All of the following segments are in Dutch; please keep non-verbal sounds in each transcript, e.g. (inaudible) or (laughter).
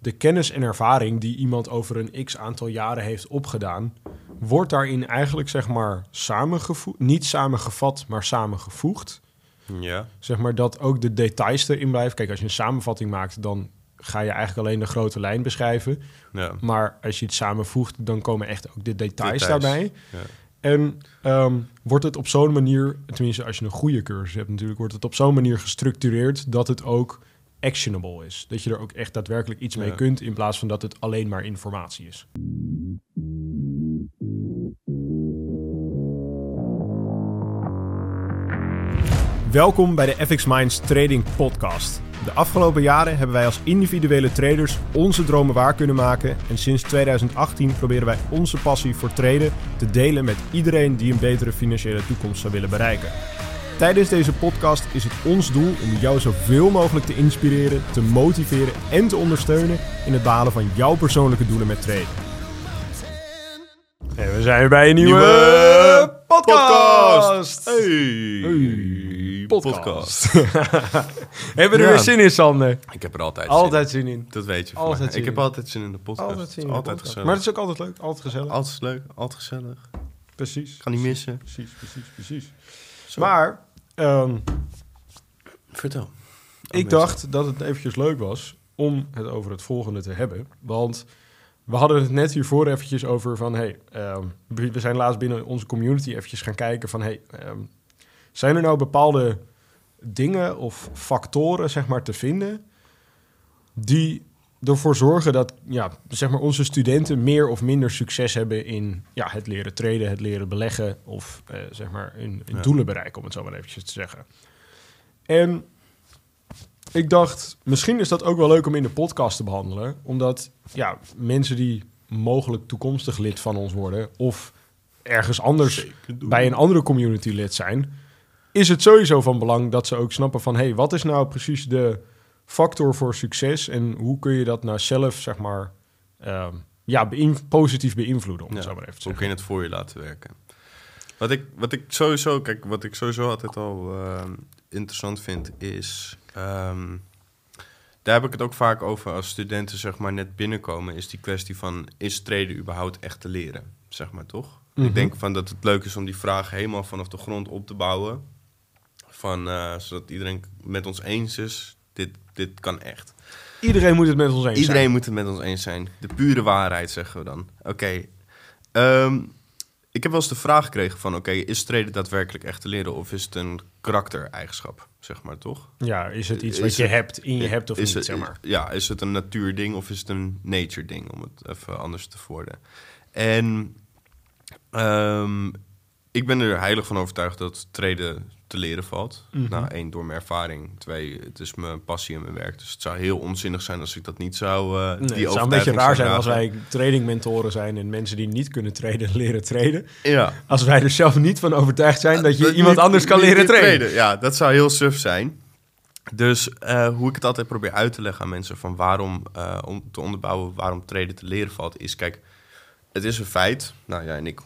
de kennis en ervaring die iemand over een x aantal jaren heeft opgedaan, wordt daarin eigenlijk zeg maar samengevoegd, niet samengevat, maar samengevoegd. Ja. Zeg maar dat ook de details erin blijven. Kijk, als je een samenvatting maakt, dan ga je eigenlijk alleen de grote lijn beschrijven. ja. Maar als je het samenvoegt, dan komen echt ook de details, Details, daarbij. ja. En ehm, wordt het op zo'n manier, tenminste als je een goede cursus hebt natuurlijk, wordt het op zo'n manier gestructureerd dat het ook actionable is. Dat je er ook echt daadwerkelijk iets mee kunt in plaats van dat het alleen maar informatie is. Welkom bij de FX Minds Trading Podcast. De afgelopen jaren hebben wij als individuele traders onze dromen waar kunnen maken. En sinds 2018 proberen wij onze passie voor traden te delen met iedereen die een betere financiële toekomst zou willen bereiken. Tijdens deze podcast is het ons doel om jou zoveel mogelijk te inspireren, te motiveren en te ondersteunen in het behalen van jouw persoonlijke doelen met traden. En we zijn weer bij een nieuwe, Nieuwe podcast. Hey. Hey, Podcast. (laughs) Hebben we er Ja. weer zin in, Sander? Ik heb er altijd zin Altijd zin in. in. Dat weet je Altijd Ik heb in. altijd zin in de podcast. Altijd zin in. de Altijd podcast. gezellig. Maar het is ook altijd leuk, altijd gezellig. Altijd leuk, altijd gezellig. Precies. Kan niet missen. Precies, precies, precies. Zo. Maar ehm, Vertel. ik dacht dat het eventjes leuk was om het over het volgende te hebben. Want we hadden het net hiervoor eventjes over van... Hey, ehm, we zijn laatst binnen onze community eventjes gaan kijken van... Hey, ehm, zijn er nou bepaalde dingen of factoren zeg maar, te vinden... die ervoor zorgen dat ja, zeg maar onze studenten meer of minder succes hebben in ja, het leren traden, het leren beleggen of eh, zeg maar hun, hun Ja. doelen bereiken, om het zo maar eventjes te zeggen. En ik dacht, misschien is dat ook wel leuk om in de podcast te behandelen, omdat ja, mensen die mogelijk toekomstig lid van ons worden of ergens anders bij een andere community lid zijn, is het sowieso van belang dat ze ook snappen van, hé, hey, wat is nou precies de factor voor succes en hoe kun je dat nou zelf, zeg maar, ehm, ja, beïn- positief beïnvloeden, om Ja, het zo maar even te Hoe kun je het voor je laten werken? Wat ik, wat ik sowieso, kijk, wat ik sowieso altijd al ehm, interessant vind, is. ehm, daar heb ik het ook vaak over als studenten zeg maar net binnenkomen, is die kwestie van is traden überhaupt echt te leren, zeg maar toch? Mhm. Ik denk van dat het leuk is om die vraag helemaal vanaf de grond op te bouwen, van, eh, zodat iedereen met ons eens is, dit, dit kan echt. Iedereen moet het met ons eens Iedereen zijn. moet het met ons eens zijn. De pure waarheid, zeggen we dan. Oké. ehm, ik heb wel eens de vraag gekregen van... oké, is traden daadwerkelijk echt te leren... of is het een karaktereigenschap, zeg maar, toch? Ja, is het iets Is wat je hebt, in je hebt of niet, het, zeg maar. Ja, is het een natuurding of is het een nature ding... om het even anders te worden. En ehm, ik ben er heilig van overtuigd dat traden te leren valt. Mhm. Nou, één, door mijn ervaring. Twee, het is mijn passie en mijn werk. Dus het zou heel onzinnig zijn als ik dat niet zou... Nee, die het zou een beetje raar zijn als wij tradingmentoren zijn en mensen die niet kunnen traden (laughs) leren traden. Ja. Als wij er zelf niet van overtuigd zijn dat je iemand niet- anders kan niet leren niet traden. Ja, dat zou heel suf zijn. Dus eh, hoe ik het altijd probeer uit te leggen aan mensen van waarom, eh, om te onderbouwen waarom traden te leren valt, is kijk, het is een feit. Nou ja, en ik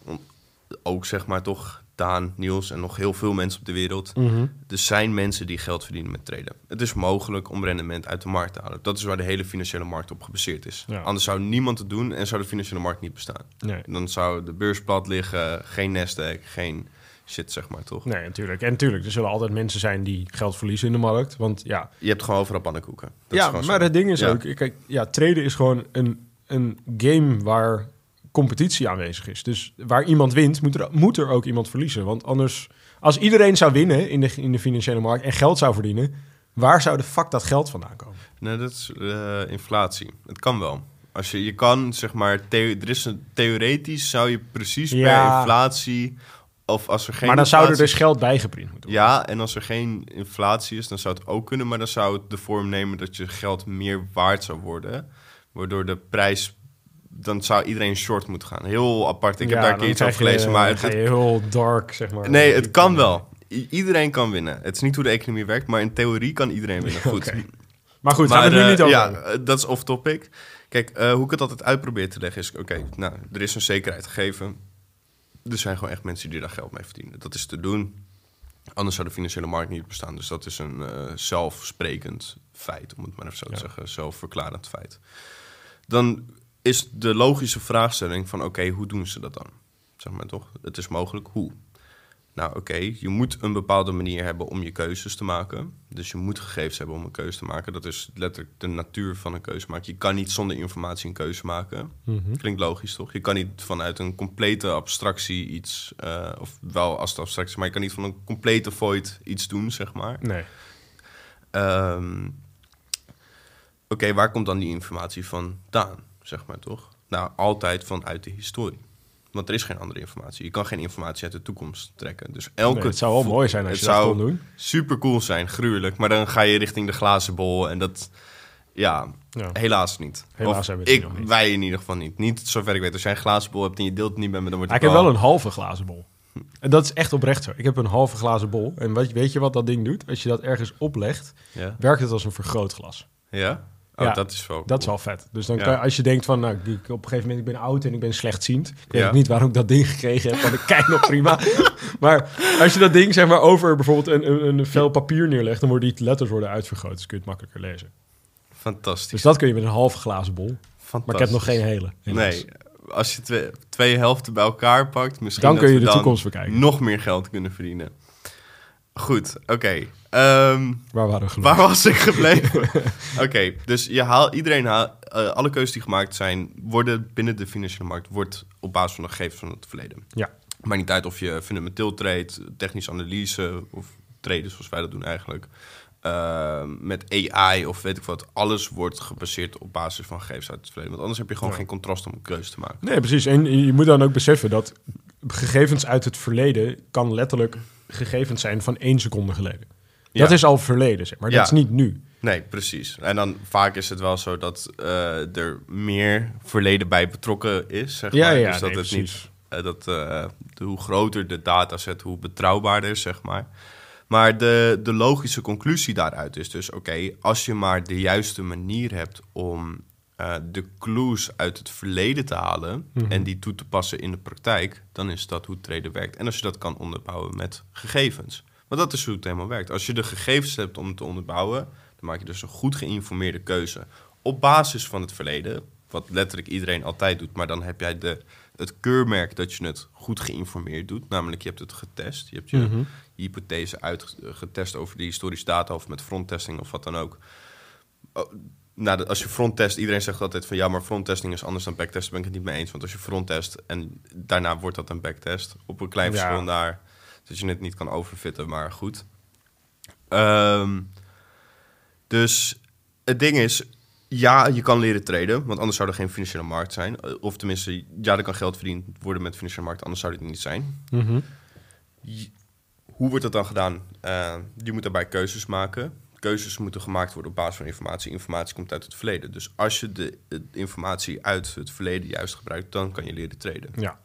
ook zeg maar toch, Daan, Niels en nog heel veel mensen op de wereld. Mhm. Er zijn mensen die geld verdienen met traden. Het is mogelijk om rendement uit de markt te halen. Dat is waar de hele financiële markt op gebaseerd is. Ja. Anders zou niemand het doen en zou de financiële markt niet bestaan. Nee. Dan zou de beurs plat liggen, geen Nasdaq, geen shit zeg maar toch. Nee, natuurlijk. En natuurlijk, er zullen altijd mensen zijn die geld verliezen in de markt. Want ja, Je hebt gewoon overal pannenkoeken. Dat ja maar zo. het ding is Ja. ook... Kijk, ja, traden is gewoon een, een game waar competitie aanwezig is. Dus waar iemand wint, moet er, moet er ook iemand verliezen. Want anders... Als iedereen zou winnen in de, in de financiële markt en geld zou verdienen... waar zou de fuck dat geld vandaan komen? Nee, dat is eh, inflatie. Het kan wel. Als je, je kan, zeg maar, er is een, theoretisch zou je precies per inflatie... Of als er geen maar dan zou er dus geld bijgeprint moeten worden. Ja, en als er geen inflatie is, dan zou het ook kunnen. Maar dan zou het de vorm nemen dat je geld meer waard zou worden. Waardoor de prijs... Dan zou iedereen short moeten gaan. Heel apart. Ik Ja, heb daar een keer iets over gelezen. Maar het, heel dark, zeg maar. Nee, het kan wel. I- iedereen kan winnen. Het is niet hoe de economie werkt, maar in theorie kan iedereen winnen. (laughs) Goed. Maar goed, gaan we het nu eh, niet over Ja, eh, dat is off topic. Kijk, eh, hoe ik het altijd uit probeer te leggen is... Oké, nou, er is een zekerheid gegeven. Er zijn gewoon echt mensen die daar geld mee verdienen. Dat is te doen. Anders zou de financiële markt niet bestaan. Dus dat is een zelfsprekend feit, om het maar even zo te zeggen. Zelfverklarend feit. dan is de logische vraagstelling van oké, hoe doen ze dat dan? Zeg maar toch? Het is mogelijk, hoe? Nou oké, je moet een bepaalde manier hebben om je keuzes te maken. Dus je moet gegevens hebben om een keuze te maken. Dat is letterlijk de natuur van een keuze maken. Je kan niet zonder informatie een keuze maken. Mhm. Klinkt logisch, toch? Je kan niet vanuit een complete abstractie iets... eh, of wel als de abstractie, maar je kan niet van een complete void iets doen, zeg maar. Nee. Ehm, Oké, waar komt dan die informatie vandaan, zeg maar toch? Nou, altijd vanuit de historie. Want er is geen andere informatie. Je kan geen informatie uit de toekomst trekken. Dus elke Nee, het zou wel mooi zijn als het je dat zou kon doen. super cool zijn, gruwelijk. Maar dan ga je richting de glazen bol en dat... Ja, Ja. helaas niet. Helaas Of hebben we die ik, nog niet. Wij in ieder geval niet. Niet zover ik weet. Als jij een glazen bol hebt en je deelt het niet met me, dan wordt het ik heb wel een halve glazen bol. En dat is echt oprecht zo. Ik heb een halve glazen bol. En wat, weet je wat dat ding doet? Als je dat ergens oplegt, Ja? werkt het als een vergrootglas. Ja? Oh, Ja, dat is wel Dat is wel vet. Dus dan Ja. kan, als je denkt van, nou, ik, op een gegeven moment, ik ben oud en ik ben slechtziend. Ik weet Ja. niet waarom ik dat ding gekregen heb, want ik kijk nog prima. (laughs) maar als je dat ding zeg maar over bijvoorbeeld een, een, een vel papier neerlegt, dan worden die letters worden uitvergroot. Dus kun je het makkelijker lezen. Fantastisch. Dus dat kun je met een halve glazen bol. Fantastisch. Maar ik heb nog geen hele. helaas. Nee, als je twee, twee helften bij elkaar pakt, misschien Dan kun je de toekomst bekijken. nog meer geld kunnen verdienen. Goed, oké. Ehm, Waar waren we gebleven? waar was ik gebleven? (laughs) oké, dus je haal, iedereen haal, eh, alle keuzes die gemaakt zijn, worden binnen de financiële markt, wordt op basis van de gegevens van het verleden. Ja. Maakt niet uit of je fundamenteel trade, technische analyse of traden zoals wij dat doen eigenlijk. Ehm, met AI of weet ik wat. Alles wordt gebaseerd op basis van gegevens uit het verleden. Want anders heb je gewoon Ja. geen contrast om een keuze te maken. Nee, precies. En je moet dan ook beseffen dat gegevens uit het verleden kan letterlijk gegevens zijn van één seconde geleden. Dat is al verleden, zeg maar. Dat is niet nu. Nee, precies. En dan vaak is het wel zo dat eh, er meer verleden bij betrokken is. Zeg Ja, maar. ja, dus dat nee, het precies. niet. eh, dat, eh, de, hoe groter de dataset, hoe betrouwbaarder, zeg maar. Maar de, de logische conclusie daaruit is dus: oké, als je maar de juiste manier hebt om eh, de clues uit het verleden te halen Mhm. en die toe te passen in de praktijk, dan is dat hoe traden werkt. En als je dat kan onderbouwen met gegevens. Want dat is hoe het helemaal werkt. Als je de gegevens hebt om het te onderbouwen, dan maak je dus een goed geïnformeerde keuze. Op basis van het verleden, wat letterlijk iedereen altijd doet, maar dan heb jij de, het keurmerk dat je het goed geïnformeerd doet. Namelijk, je hebt het getest. Je hebt je Mhm. hypothese uitgetest over de historische data of met fronttesting of wat dan ook. Nou, als je fronttest, iedereen zegt altijd van ja, maar fronttesting is anders dan backtest. Daar ben ik het niet mee eens. Want als je fronttest en daarna wordt dat een backtest. Op een klein Ja. verschil daar, dat je het niet kan overfitten, maar goed. Ehm, dus het ding is, ja, je kan leren traden, want anders zou er geen financiële markt zijn. Eh, Of tenminste, ja, er kan geld verdiend worden met financiële markt, anders zou dit niet zijn. Mhm. Hoe wordt dat dan gedaan? Eh, je moet daarbij keuzes maken. Keuzes moeten gemaakt worden op basis van informatie. Informatie komt uit het verleden. Dus als je de, de informatie uit het verleden juist gebruikt, dan kan je leren traden. Ja.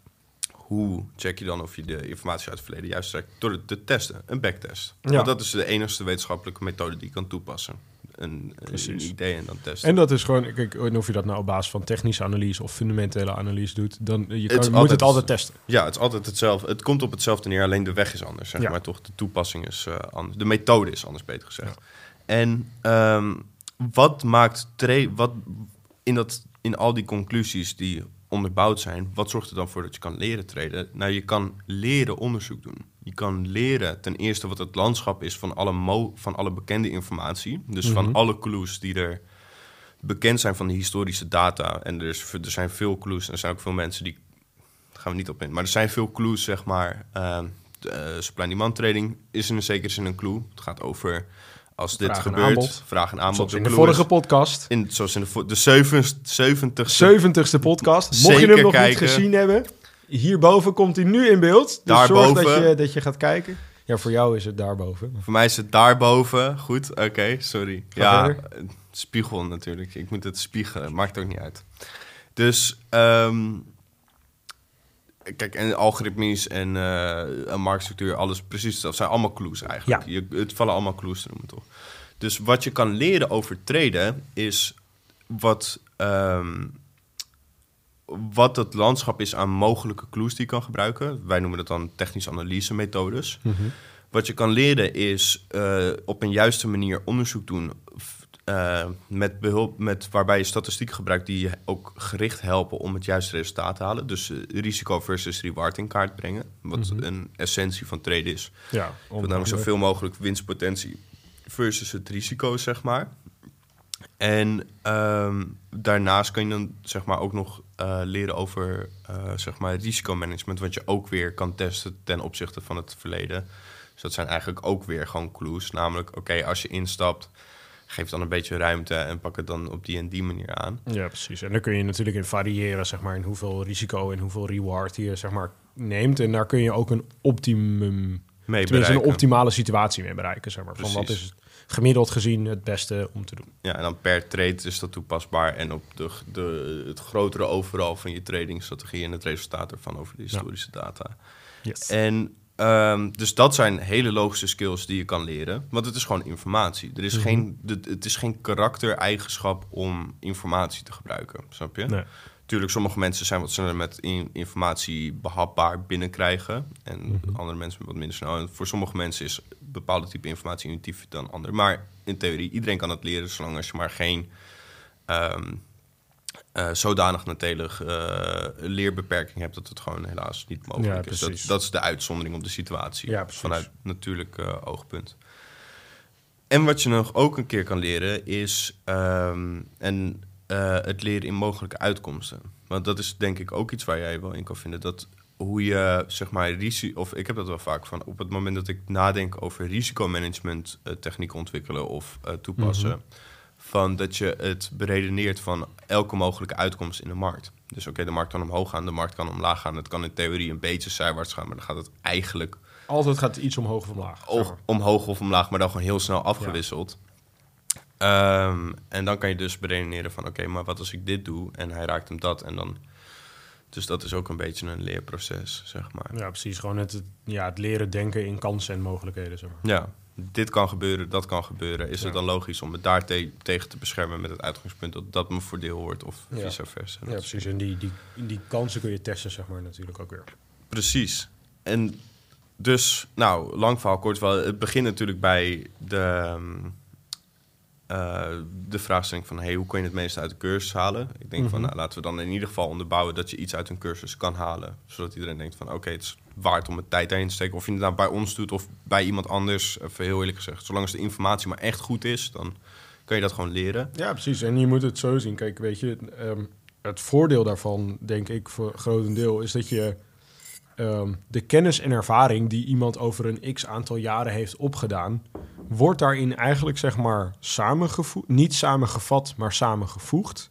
Hoe check je dan of je de informatie uit het verleden juist trekt? Door het te testen, een backtest. Ja. Want dat is de enige wetenschappelijke methode die je kan toepassen. Een, idee en dan testen. En dat is gewoon, kijk, en of je dat nou op basis van technische analyse of fundamentele analyse doet, dan je, kan, moet het altijd testen. Ja, het is altijd hetzelfde. Het komt op hetzelfde neer, alleen de weg is anders. Zeg Ja. maar toch, de toepassing is eh, anders. De methode is anders, beter gezegd. En ehm, wat maakt tra- wat in, dat, in al die conclusies die onderbouwd zijn, wat zorgt er dan voor dat je kan leren treden? Nou, je kan leren onderzoek doen. Je kan leren ten eerste wat het landschap is van alle, mo- van alle bekende informatie. Dus Mhm. van alle clues die er bekend zijn van de historische data. En er, is, er zijn veel clues en er zijn ook veel mensen die daar gaan we niet op in. Maar er zijn veel clues, zeg maar. Ehm de, eh, demand trading is in een zekere zin een clue. Het gaat over als dit Vraag gebeurt, aanbod. vraag en aanbod. Zoals in de vorige is- podcast, in, zoals in de, de zeventigste 70ste podcast. Mocht je hem nog kijken. niet gezien hebben, hierboven komt hij nu in beeld. Dus Daarboven. zorg dat je, dat je gaat kijken. Ja, voor jou is het daarboven. Voor mij is het daarboven. Goed, oké, sorry. Ga ja, verder. spiegel natuurlijk. Ik moet het spiegelen, maakt ook niet uit. Dus, ehm, kijk, en algoritmisch en een marktstructuur, alles precies dat zijn allemaal clues eigenlijk. Je, het vallen allemaal clues te noemen, toch? Dus wat je kan leren over traden is wat, ehm, wat het landschap is aan mogelijke clues die je kan gebruiken. Wij noemen dat dan technische analyse methodes. Mhm. Wat je kan leren is eh, op een juiste manier onderzoek doen. Eh, met behulp, met, waarbij je statistieken gebruikt die je ook gericht helpen om het juiste resultaat te halen. Dus eh, risico versus reward in kaart brengen. Wat Mhm. een essentie van trade is. Ja, wilt namelijk zoveel mogelijk winstpotentie versus het risico, zeg maar. En ehm, daarnaast kan je dan zeg maar ook nog eh, leren over zeg maar risicomanagement, wat je ook weer kan testen ten opzichte van het verleden. Dus dat zijn eigenlijk ook weer gewoon clues. Namelijk, oké, als je instapt, geef dan een beetje ruimte en pak het dan op die en die manier aan. Ja, precies. En daar kun je natuurlijk in variëren, zeg maar, in hoeveel risico en hoeveel reward je, zeg maar, neemt. En daar kun je ook een optimum, Mee tenminste een optimale situatie mee bereiken, zeg maar. Van wat is gemiddeld gezien het beste om te doen. Ja, en dan per trade is dat toepasbaar. En op de, de, het grotere overal van je tradingstrategie en het resultaat ervan over de historische data. Yes. En ehm, dus dat zijn hele logische skills die je kan leren. Want het is gewoon informatie. Er is Mhm. geen, het is geen karaktereigenschap om informatie te gebruiken. Snap je? Nee. Tuurlijk, sommige mensen zijn wat sneller met in- informatie behapbaar binnenkrijgen. En Mhm. andere mensen wat minder snel. En voor sommige mensen is een bepaalde type informatie intuïtief dan ander. Maar in theorie, iedereen kan het leren, zolang als je maar geen ehm, eh, zodanig nadelige eh, leerbeperking hebt dat het gewoon helaas niet mogelijk Ja, is. Dat, dat is de uitzondering op de situatie Ja, vanuit natuurlijk eh, oogpunt. En wat je nog ook een keer kan leren is ehm, en, het leren in mogelijke uitkomsten. Want dat is denk ik ook iets waar jij wel in kan vinden. Dat hoe je zeg maar risico, of ik heb dat wel vaak van op het moment dat ik nadenk over risicomanagement technieken ontwikkelen of toepassen. Mhm. Van dat je het beredeneert van elke mogelijke uitkomst in de markt. Dus oké, de markt kan omhoog gaan, de markt kan omlaag gaan. Het kan in theorie een beetje zijwaarts gaan, maar dan gaat het eigenlijk Altijd gaat het iets omhoog of omlaag. zeg maar. omhoog of omlaag, maar dan gewoon heel snel afgewisseld. Ehm, en dan kan je dus beredeneren van, oké, maar wat als ik dit doe en hij raakt hem dat en dan... Dus dat is ook een beetje een leerproces, zeg maar. Ja, precies. Gewoon het- ja, het leren denken in kansen en mogelijkheden, zeg maar. Ja, dit kan gebeuren, dat kan gebeuren. Is Ja. het dan logisch om me daar te- tegen te beschermen met het uitgangspunt dat dat mijn voordeel wordt of Ja. vice versa? Ja, precies. En die, die, die kansen kun je testen, zeg maar, natuurlijk ook weer. Precies. En dus, nou, lang verhaal kort wel. Het begint natuurlijk bij de, ehm, eh, de vraagstelling van... Hey, hoe kun je het meeste uit de cursus halen? Ik denk van, Mhm. nou, laten we dan in ieder geval onderbouwen... dat je iets uit een cursus kan halen. Zodat iedereen denkt van, oké, het is waard om het tijd daarin te steken. Of je het nou bij ons doet of bij iemand anders. Even heel eerlijk gezegd. Zolang als de informatie maar echt goed is... dan kan je dat gewoon leren. Ja, precies. En je moet het zo zien. Kijk, weet je, ehm, het voordeel daarvan, denk ik, voor grotendeel, is dat je ehm, de kennis en ervaring die iemand over een x aantal jaren heeft opgedaan, wordt daarin eigenlijk, zeg maar, samengevoegd. Niet samengevat, maar samengevoegd.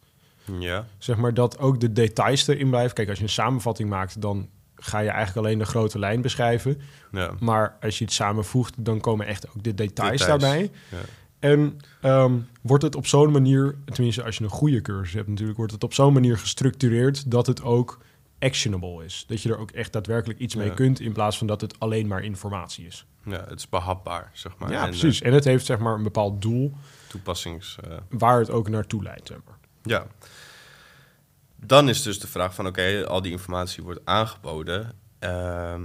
Ja, Zeg maar dat ook de details erin blijven. Kijk, als je een samenvatting maakt, dan ga je eigenlijk alleen de grote lijn beschrijven. ja. Maar als je het samenvoegt, dan komen echt ook de details, Details. daarbij. ja. En ehm, wordt het op zo'n manier, tenminste als je een goede cursus hebt natuurlijk, wordt het op zo'n manier gestructureerd dat het ook actionable is. Dat je er ook echt daadwerkelijk iets mee Ja. kunt in plaats van dat het alleen maar informatie is. ja, het is behapbaar, zeg maar. ja, En, precies. eh, En het heeft zeg maar een bepaald doel toepassings... eh, waar het ook naartoe leidt. Zeg maar. Ja. Dan is dus de vraag van, oké, al die informatie wordt aangeboden. Ehm,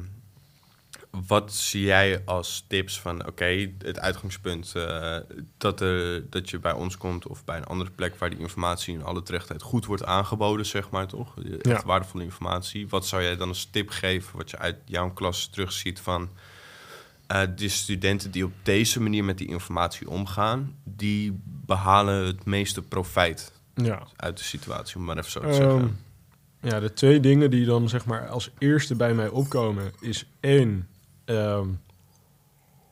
wat zie jij als tips van, oké, het uitgangspunt eh, dat, er, dat je bij ons komt of bij een andere plek waar die informatie in alle terechtheid goed wordt aangeboden, zeg maar toch? Echt Ja. waardevolle informatie. Wat zou jij dan als tip geven, wat je uit jouw klas terugziet van eh de studenten die op deze manier met die informatie omgaan, die behalen het meeste profijt Ja. uit de situatie, om maar even zo te Ehm, zeggen. ja, de twee dingen die dan zeg maar als eerste bij mij opkomen is één, ehm,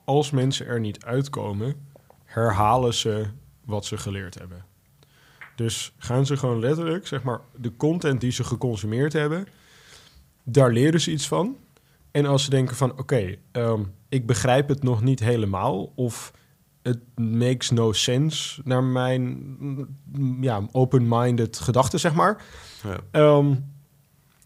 als mensen er niet uitkomen, herhalen ze wat ze geleerd hebben. Dus gaan ze gewoon letterlijk, zeg maar, de content die ze geconsumeerd hebben, daar leren ze iets van. En als ze denken van, oké, ehm, ik begrijp het nog niet helemaal, of het makes no sense naar mijn ja, open-minded gedachten, zeg maar. Ja. Ehm,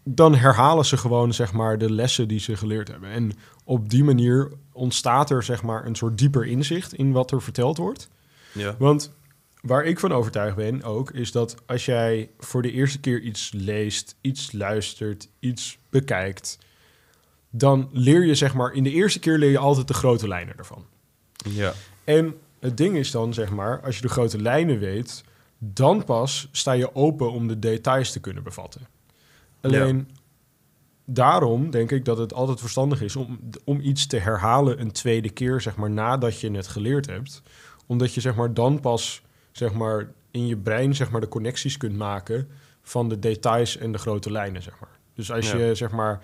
dan herhalen ze gewoon zeg maar de lessen die ze geleerd hebben. En op die manier ontstaat er zeg maar een soort dieper inzicht in wat er verteld wordt. Ja. Want waar ik van overtuigd ben ook, is dat als jij voor de eerste keer iets leest, iets luistert, iets bekijkt, dan leer je zeg maar... In de eerste keer leer je altijd de grote lijnen ervan. Ja. En het ding is dan, zeg maar, als je de grote lijnen weet, dan pas sta je open om de details te kunnen bevatten. Alleen daarom denk ik dat het altijd verstandig is om, om iets te herhalen een tweede keer, zeg maar, nadat je het geleerd hebt. Omdat je, zeg maar, dan pas, zeg maar, in je brein, zeg maar, de connecties kunt maken van de details en de grote lijnen, zeg maar. Dus als Ja. je, zeg maar,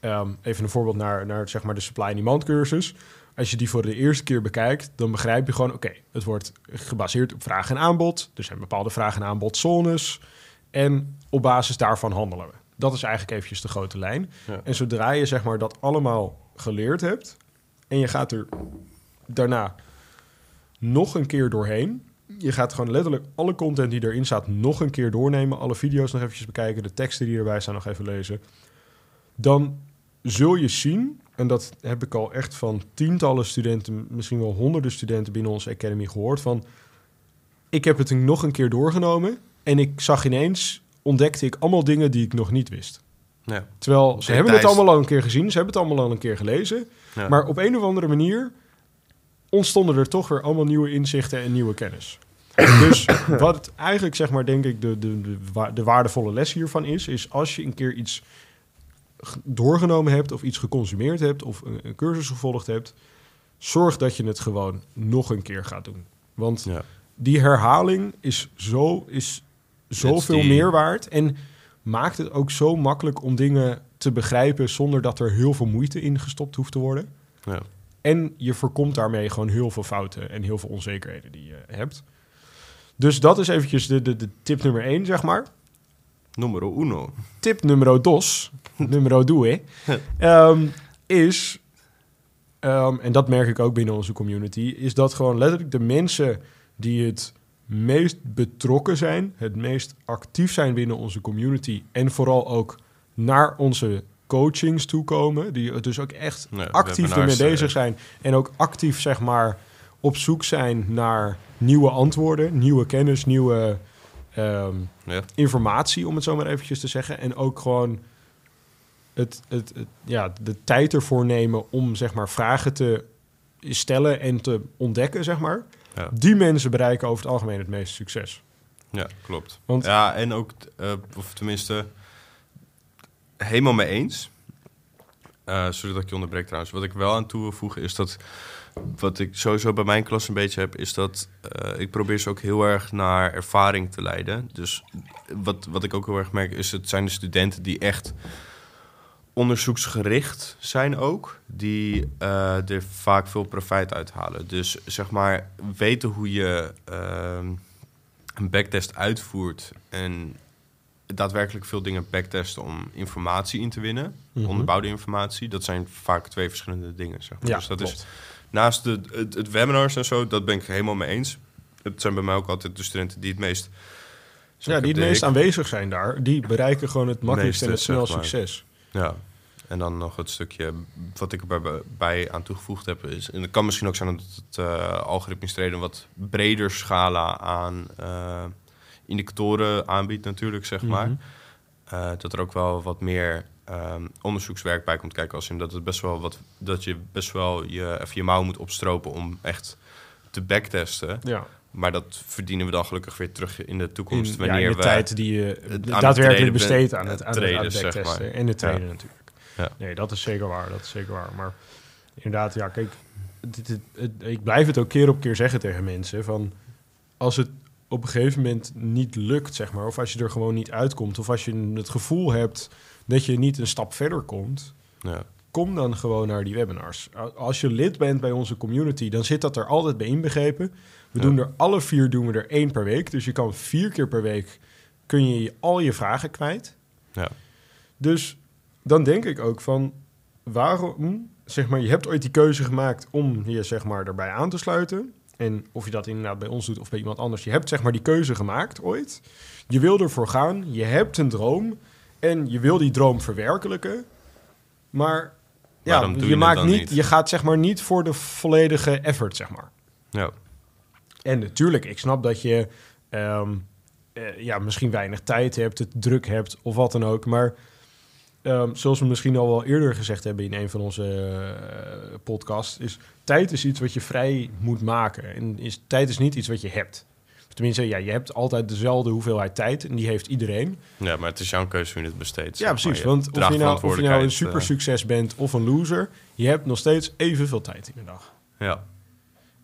ehm, even een voorbeeld naar, naar zeg maar, de supply and demand cursus. Als je die voor de eerste keer bekijkt, dan begrijp je gewoon... oké, het wordt gebaseerd op vraag en aanbod. Er zijn bepaalde vraag- en aanbodzones. En op basis daarvan handelen we. Dat is eigenlijk eventjes de grote lijn. Ja. En zodra je zeg maar, dat allemaal geleerd hebt... en je gaat er daarna nog een keer doorheen... je gaat gewoon letterlijk alle content die erin staat nog een keer doornemen... alle video's nog eventjes bekijken, de teksten die erbij staan nog even lezen... dan zul je zien, en dat heb ik al echt van tientallen studenten, misschien wel honderden studenten binnen onze academy gehoord, van ik heb het nog een keer doorgenomen en ik zag ineens, ontdekte ik allemaal dingen die ik nog niet wist. Ja. Terwijl ze hebben het allemaal al een keer gezien, ze hebben het allemaal al een keer gelezen, Ja. maar op een of andere manier ontstonden er toch weer allemaal nieuwe inzichten en nieuwe kennis. (clears throat) Dus wat eigenlijk, zeg maar, denk ik, de, de, de, wa- de waardevolle les hiervan is, is als je een keer iets doorgenomen hebt of iets geconsumeerd hebt of een, een cursus gevolgd hebt, zorg dat je het gewoon nog een keer gaat doen. Want Ja. die herhaling is, zo, is zoveel die- meer waard en maakt het ook zo makkelijk om dingen te begrijpen zonder dat er heel veel moeite in gestopt hoeft te worden. Ja. En je voorkomt daarmee gewoon heel veel fouten en heel veel onzekerheden die je hebt. Dus dat is eventjes de, de, de tip nummer één, zeg maar. Numero uno. Tip numero dos, (laughs) numero due, (laughs) ehm, is, ehm, en dat merk ik ook binnen onze community, is dat gewoon letterlijk de mensen die het meest betrokken zijn, het meest actief zijn binnen onze community en vooral ook naar onze coachings toekomen, die dus ook echt actief ermee eh, bezig zijn en ook actief zeg maar op zoek zijn naar nieuwe antwoorden, nieuwe kennis, nieuwe ehm, Ja. informatie, om het zo maar eventjes te zeggen. En ook gewoon het, het, het- ja, de tijd ervoor nemen om zeg maar vragen te stellen en te ontdekken, zeg maar. Ja. Die mensen bereiken over het algemeen het meeste succes. Ja, klopt. Want- ja, en ook, eh, of tenminste, helemaal mee eens. Eh sorry dat ik je onderbreek trouwens. Wat ik wel aan toe wil voegen is dat, wat ik sowieso bij mijn klas een beetje heb, is dat eh, ik probeer ze ook heel erg naar ervaring te leiden. Dus wat, wat ik ook heel erg merk is, het zijn de studenten die echt onderzoeksgericht zijn ook, die eh, er vaak veel profijt uithalen. Dus zeg maar, weten hoe je ehm, een backtest uitvoert en daadwerkelijk veel dingen backtesten om informatie in te winnen, Mhm. onderbouwde informatie, dat zijn vaak twee verschillende dingen. Zeg maar. Ja, dus dat is naast de, het, het webinars en zo, dat ben ik helemaal mee eens. Het zijn bij mij ook altijd de studenten die het meest... Ja, die het meest aanwezig zijn daar, die bereiken gewoon het makkelijkste en het snel succes. Ja, en dan nog het stukje wat ik erbij bij aan toegevoegd heb. Is, en het kan misschien ook zijn dat het eh algoritmisch traden wat breder scala aan eh, indicatoren aanbiedt natuurlijk, zeg maar. Mhm. Eh, dat er ook wel wat meer ehm, onderzoekswerk bij komt kijken. Als in dat, het best wel wat, dat je best wel je, even je mouw moet opstropen om echt te backtesten. Ja, Maar dat verdienen we dan gelukkig weer terug in de in, toekomst. ja, wanneer in de we tijd die je het daadwerkelijk besteedt aan het, het aan het, zeg maar. En traden Ja. natuurlijk. Ja. Nee, dat is zeker waar. Dat is zeker waar. Maar inderdaad, ja, kijk, het- ik blijf het ook keer op keer zeggen tegen mensen van als het op een gegeven moment niet lukt, zeg maar, of als je er gewoon niet uitkomt, of als je het gevoel hebt dat je niet een stap verder komt, ja, kom dan gewoon naar die webinars. Als je lid bent bij onze community, dan zit dat er altijd bij inbegrepen. We Ja. doen er alle vier doen we er één per week, dus je kan vier keer per week kun je al je vragen kwijt. ja, Dus dan denk ik ook van waarom, zeg maar, je hebt ooit die keuze gemaakt om je zeg maar erbij aan te sluiten. En of je dat inderdaad bij ons doet of bij iemand anders, je hebt zeg maar die keuze gemaakt ooit. Je wil ervoor gaan, je hebt een droom en je wil die droom verwerkelijken. Maar ja, je, maakt niet, niet? je gaat zeg maar niet voor de volledige effort, zeg maar. ja. En natuurlijk, ik snap dat je ehm, eh, ja, misschien weinig tijd hebt, het druk hebt of wat dan ook. Maar ehm, zoals we misschien al wel eerder gezegd hebben in een van onze eh, podcasts, is tijd is iets wat je vrij moet maken. En is, tijd is niet iets wat je hebt. Tenminste, ja, je hebt altijd dezelfde hoeveelheid tijd en die heeft iedereen. Ja, maar het is jouw keuze hoe je het besteedt. Ja, precies. Want of draagt je, nou, of je nou een verantwoordelijkheid, super succes bent of een loser, je hebt nog steeds evenveel tijd in de dag. ja,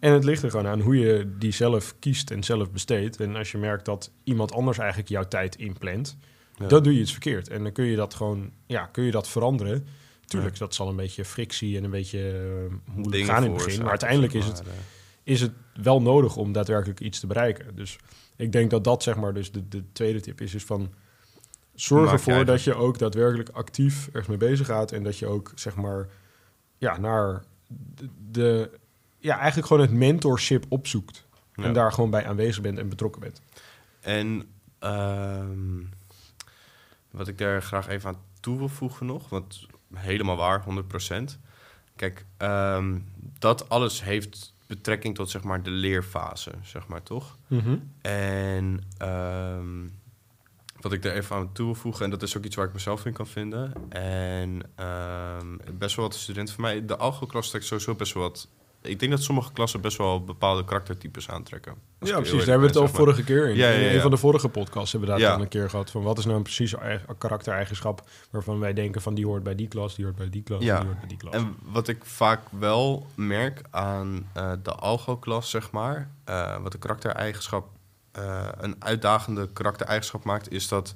En het ligt er gewoon aan hoe je die zelf kiest en zelf besteedt. En als je merkt dat iemand anders eigenlijk jouw tijd inplant, Ja. dan doe je iets verkeerd. En dan kun je dat gewoon, ja, kun je dat veranderen. Tuurlijk, dat zal een beetje frictie en een beetje eh, moeilijk gaan in het begin. Maar uiteindelijk is het, eh. is het wel nodig om daadwerkelijk iets te bereiken. Dus ik denk dat dat zeg maar dus de, de tweede tip is, is van zorg Maak ervoor dat je ook daadwerkelijk actief ergens mee bezig gaat en dat je ook zeg maar ja naar de, de ja eigenlijk gewoon het mentorship opzoekt Ja. en daar gewoon bij aanwezig bent en betrokken bent. En ehm, wat ik daar graag even aan toe wil voegen nog, want helemaal waar, 100%. Kijk, ehm, dat alles heeft betrekking tot zeg maar de leerfase, zeg maar toch? En ehm, wat ik er even aan toe wil voegen, en dat is ook iets waar ik mezelf in kan vinden. En best wel wat studenten van mij, de algo-klas trekt sowieso best wel wat. Ik denk dat sommige klassen best wel bepaalde karaktertypes aantrekken. Ja, precies. Daar hebben we het al vorige keer in. Ja, ja, In ja. een van de vorige podcasts hebben we daar al een keer gehad. Van wat is nou een precies eigen- karaktereigenschap waarvan wij denken van die hoort bij die klas, die hoort bij die klas, Ja. die hoort bij die klas. En wat ik vaak wel merk aan eh, de algo-klas, zeg maar, eh, wat een karaktereigenschap, eh, een uitdagende karaktereigenschap maakt, is dat,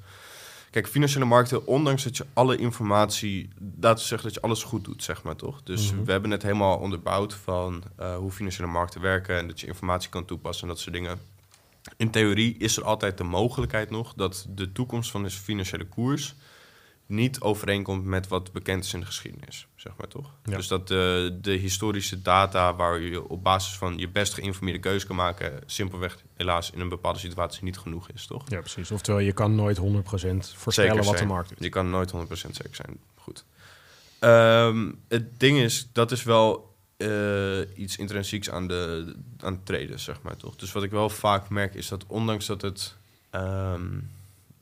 kijk, financiële markten, ondanks dat je alle informatie, we zeggen dat je alles goed doet, zeg maar, toch? Dus Mhm. we hebben het helemaal onderbouwd van eh, hoe financiële markten werken en dat je informatie kan toepassen en dat soort dingen. In theorie is er altijd de mogelijkheid nog dat de toekomst van de financiële koers niet overeenkomt met wat bekend is in de geschiedenis, zeg maar toch? Ja. Dus dat de, de historische data waar je op basis van je best geïnformeerde keuze kan maken, simpelweg helaas in een bepaalde situatie niet genoeg is, toch? Ja, precies. Oftewel, je kan nooit 100% voorspellen wat de markt doet. Je kan nooit 100% zeker zijn. Goed. Ehm, het ding is, dat is wel eh, iets intrinsieks aan, de, aan het zeg maar toch? Dus wat ik wel vaak merk is dat ondanks dat het ehm,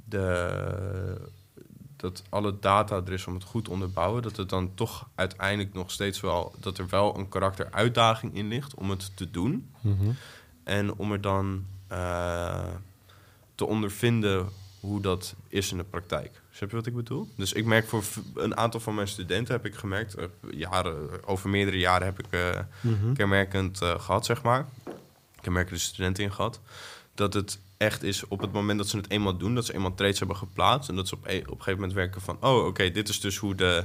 de, dat alle data er is om het goed te onderbouwen, dat het dan toch uiteindelijk nog steeds wel dat er wel een karakteruitdaging in ligt om het te doen. Mhm. En om er dan eh, te ondervinden hoe dat is in de praktijk. Snap je wat ik bedoel? Dus ik merk voor een aantal van mijn studenten heb ik gemerkt, eh, jaren, over meerdere jaren heb ik eh, Mhm. kenmerkend eh, gehad, zeg maar. Kenmerkende studenten in gehad. Dat het echt is op het moment dat ze het eenmaal doen, dat ze eenmaal trades hebben geplaatst. En dat ze op, e- op een gegeven moment werken van, oh oké, dit is dus hoe de,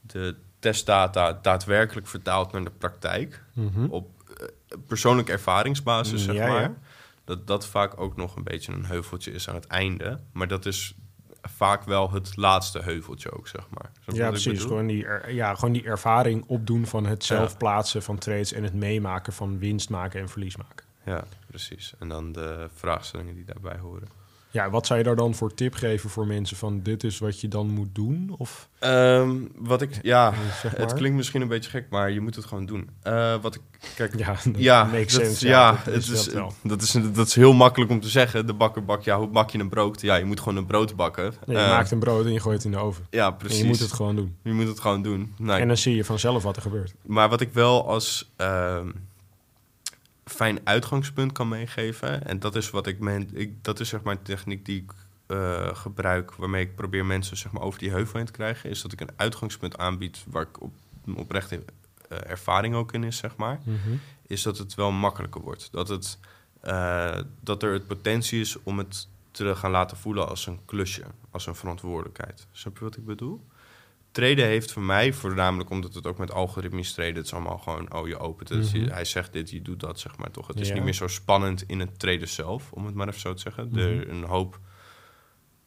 de testdata daadwerkelijk vertaalt naar de praktijk Mhm. op eh, persoonlijke ervaringsbasis, zeg Ja, maar. ja. Dat dat vaak ook nog een beetje een heuveltje is aan het einde. Maar dat is vaak wel het laatste heuveltje ook, zeg maar. Ja, precies. Gewoon die, er- ja, gewoon die ervaring opdoen van het zelf plaatsen van trades en het meemaken van winst maken en verlies maken. Ja, precies. En dan de vraagstellingen die daarbij horen. Ja, wat zou je daar dan voor tip geven voor mensen van dit is wat je dan moet doen? Of Ehm, wat ik, ja, (laughs) zeg maar? het klinkt misschien een beetje gek, maar je moet het gewoon doen. Eh, wat ik, kijk, Ja, (laughs) dat ja, makes dat, sense. ja, dat het is, dat is, dat is heel makkelijk om te zeggen. De bakker bakt, ja, hoe bak je een brood? Ja, je moet gewoon een brood bakken. Nee, je Eh, maakt een brood en je gooit het in de oven. Ja, En precies. je moet het gewoon doen. Je moet het gewoon doen. Nou, En dan zie je vanzelf wat er gebeurt. Maar wat ik wel als ehm, fijn uitgangspunt kan meegeven, en dat is wat ik men, ik, dat is zeg maar een techniek die ik eh, gebruik, waarmee ik probeer mensen zeg maar over die heuvel heen te krijgen, is dat ik een uitgangspunt aanbied waar ik op, oprecht eh, ervaring ook in is, zeg maar, is dat het wel makkelijker wordt. Dat, het, eh, dat er het potentie is om het te gaan laten voelen als een klusje, als een verantwoordelijkheid. Snap je wat ik bedoel? Traden heeft voor mij, voornamelijk omdat het ook met algoritmisch traden, het is allemaal gewoon, oh je opent het, Mhm. hij zegt dit, je doet dat, zeg maar toch. Het is Ja. niet meer zo spannend in het traden zelf, om het maar even zo te zeggen. Mhm. Er een hoop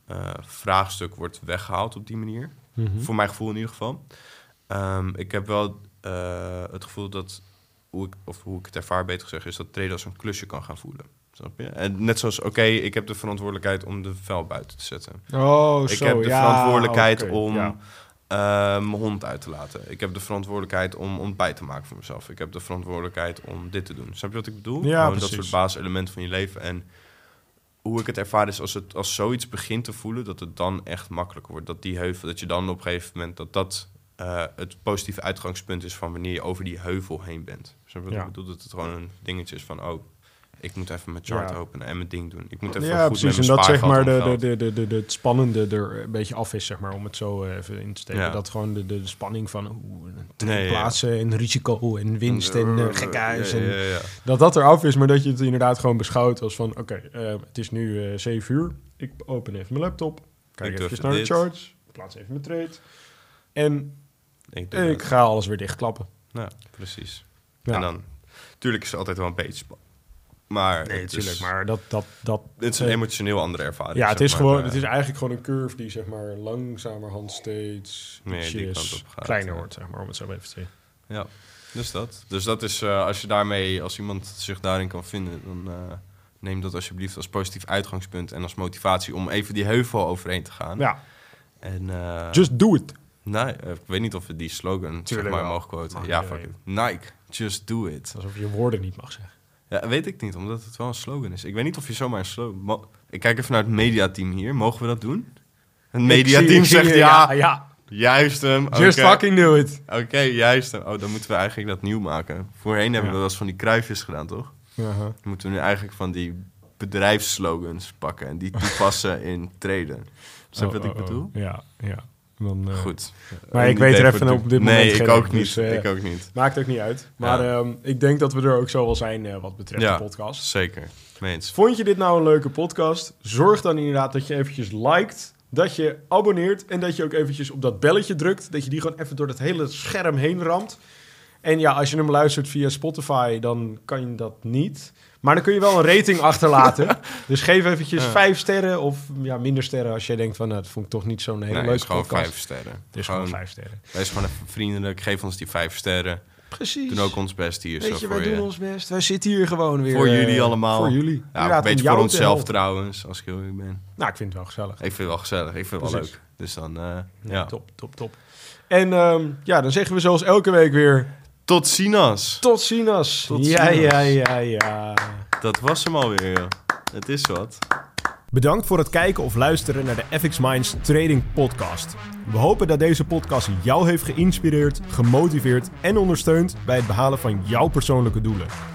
eh, vraagstuk wordt weggehaald op die manier. Mhm. Voor mijn gevoel in ieder geval. Ehm, ik heb wel eh, het gevoel dat, hoe ik, of hoe ik het ervaar beter gezegd, is dat traden als een klusje kan gaan voelen. Snap je? En net zoals, oké, ik heb de verantwoordelijkheid om de vuil buiten te zetten. Oh, ik zo, heb de ja, verantwoordelijkheid om ja. Mijn hond uit te laten. Ik heb de verantwoordelijkheid om ontbijt te maken voor mezelf. Ik heb de verantwoordelijkheid om dit te doen. Snap je wat ik bedoel? Ja, Gewoon dat soort basiselementen van je leven. En hoe ik het ervaar is als, het, als zoiets begint te voelen, dat het dan echt makkelijker wordt. Dat die heuvel, dat je dan op een gegeven moment, dat dat eh, het positieve uitgangspunt is van wanneer je over die heuvel heen bent. Snap je wat Ja. ik bedoel? Dat het gewoon een dingetje is van, oh, ik moet even mijn chart Ja. openen en mijn ding doen. Ik moet even Ja, goed precies. En met dat zeg maar de, de, de, de, de, de, het spannende er een beetje af is, zeg maar, om het zo even in te steken. Ja. Dat gewoon de, de, de spanning van oeh, Nee, plaatsen en risico en winst en uh, gekhuis. En. Dat dat eraf is, maar dat je het inderdaad gewoon beschouwt als van... Oké, eh, het is nu eh 7 uur. Ik open even mijn laptop. Kijk even naar de charts. Plaats even mijn trade. En Ik ik ga alles weer dichtklappen. Ja, precies. Ja. En dan, tuurlijk is het altijd wel een beetje spa- Maar Nee, het natuurlijk. is, Maar dat... dat, dat het is een eh, emotioneel andere ervaring. Ja, het is, maar. gewoon, Eh, het is eigenlijk gewoon een curve die zeg maar langzamerhand steeds op gaat, kleiner wordt, zeg maar, om het zo even te zeggen. Ja, dus dat. Dus dat is, eh, als je daarmee, als iemand zich daarin kan vinden, dan neem dat alsjeblieft als positief uitgangspunt en als motivatie om even die heuvel overheen te gaan. Ja, En, just do it. nee, ik weet niet of we die slogan zeg maar mogen quoten. Ja, fuck it. Nike, just do it. Alsof je woorden niet mag zeggen. Ja, weet ik niet, omdat het wel een slogan is. Ik weet niet of je zomaar een slogan... Mo- ik kijk even naar het mediateam hier. Mogen we dat doen? Het mediateam zegt ja, ja. juist hem. Just fucking do it. Oké, juist hem. Oh, dan moeten we eigenlijk dat nieuw maken. Voorheen hebben we wel eens van die kruifjes gedaan, toch? Uh-huh. Dan moeten we nu eigenlijk van die bedrijfsslogans pakken en die toepassen (laughs) in treden. Snap je Oh, wat ik oh, oh. bedoel? Ja, ja. Dan, eh, Goed. Maar ik weet er even op dit nee, moment ik geen, ook niet. dus, eh, ik ook niet. Maakt ook niet uit. Maar Ja. ehm, ik denk dat we er ook zo wel zijn eh, wat betreft Ja. de podcast. Zeker. Meens. Vond je dit nou een leuke podcast? Zorg dan inderdaad dat je eventjes liked, dat je abonneert en dat je ook eventjes op dat belletje drukt. Dat je die gewoon even door het hele scherm heen ramt. En ja, als je hem luistert via Spotify, dan kan je dat niet. Maar dan kun je wel een rating achterlaten. (laughs) Dus geef eventjes Ja. vijf sterren of ja, minder sterren als jij denkt van... Nou, dat vond ik toch niet zo'n hele Nee, leuke is gewoon podcast. vijf sterren. Het is gewoon vijf sterren. Wees gewoon even vriendelijk. Geef ons die vijf sterren. Precies. Doen ook ons best hier. Weet zo je, voor wij doen je. ons best. Wij zitten hier gewoon weer. Voor eh, jullie allemaal. Voor jullie. Ja, een beetje voor onszelf trouwens, als ik heel eerlijk ben. Nou, ik vind het wel gezellig. Ik vind het wel gezellig. Ik vind het wel leuk. Dus dan, eh, Ja, ja. top, top, top. En ehm, ja, dan zeggen we zoals elke week weer... Tot ziens. Tot. Tot ja, ja, ja, ja. Dat was hem alweer, joh. Het is wat. Bedankt voor het kijken of luisteren naar de FX Minds Trading Podcast. We hopen dat deze podcast jou heeft geïnspireerd, gemotiveerd en ondersteund bij het behalen van jouw persoonlijke doelen.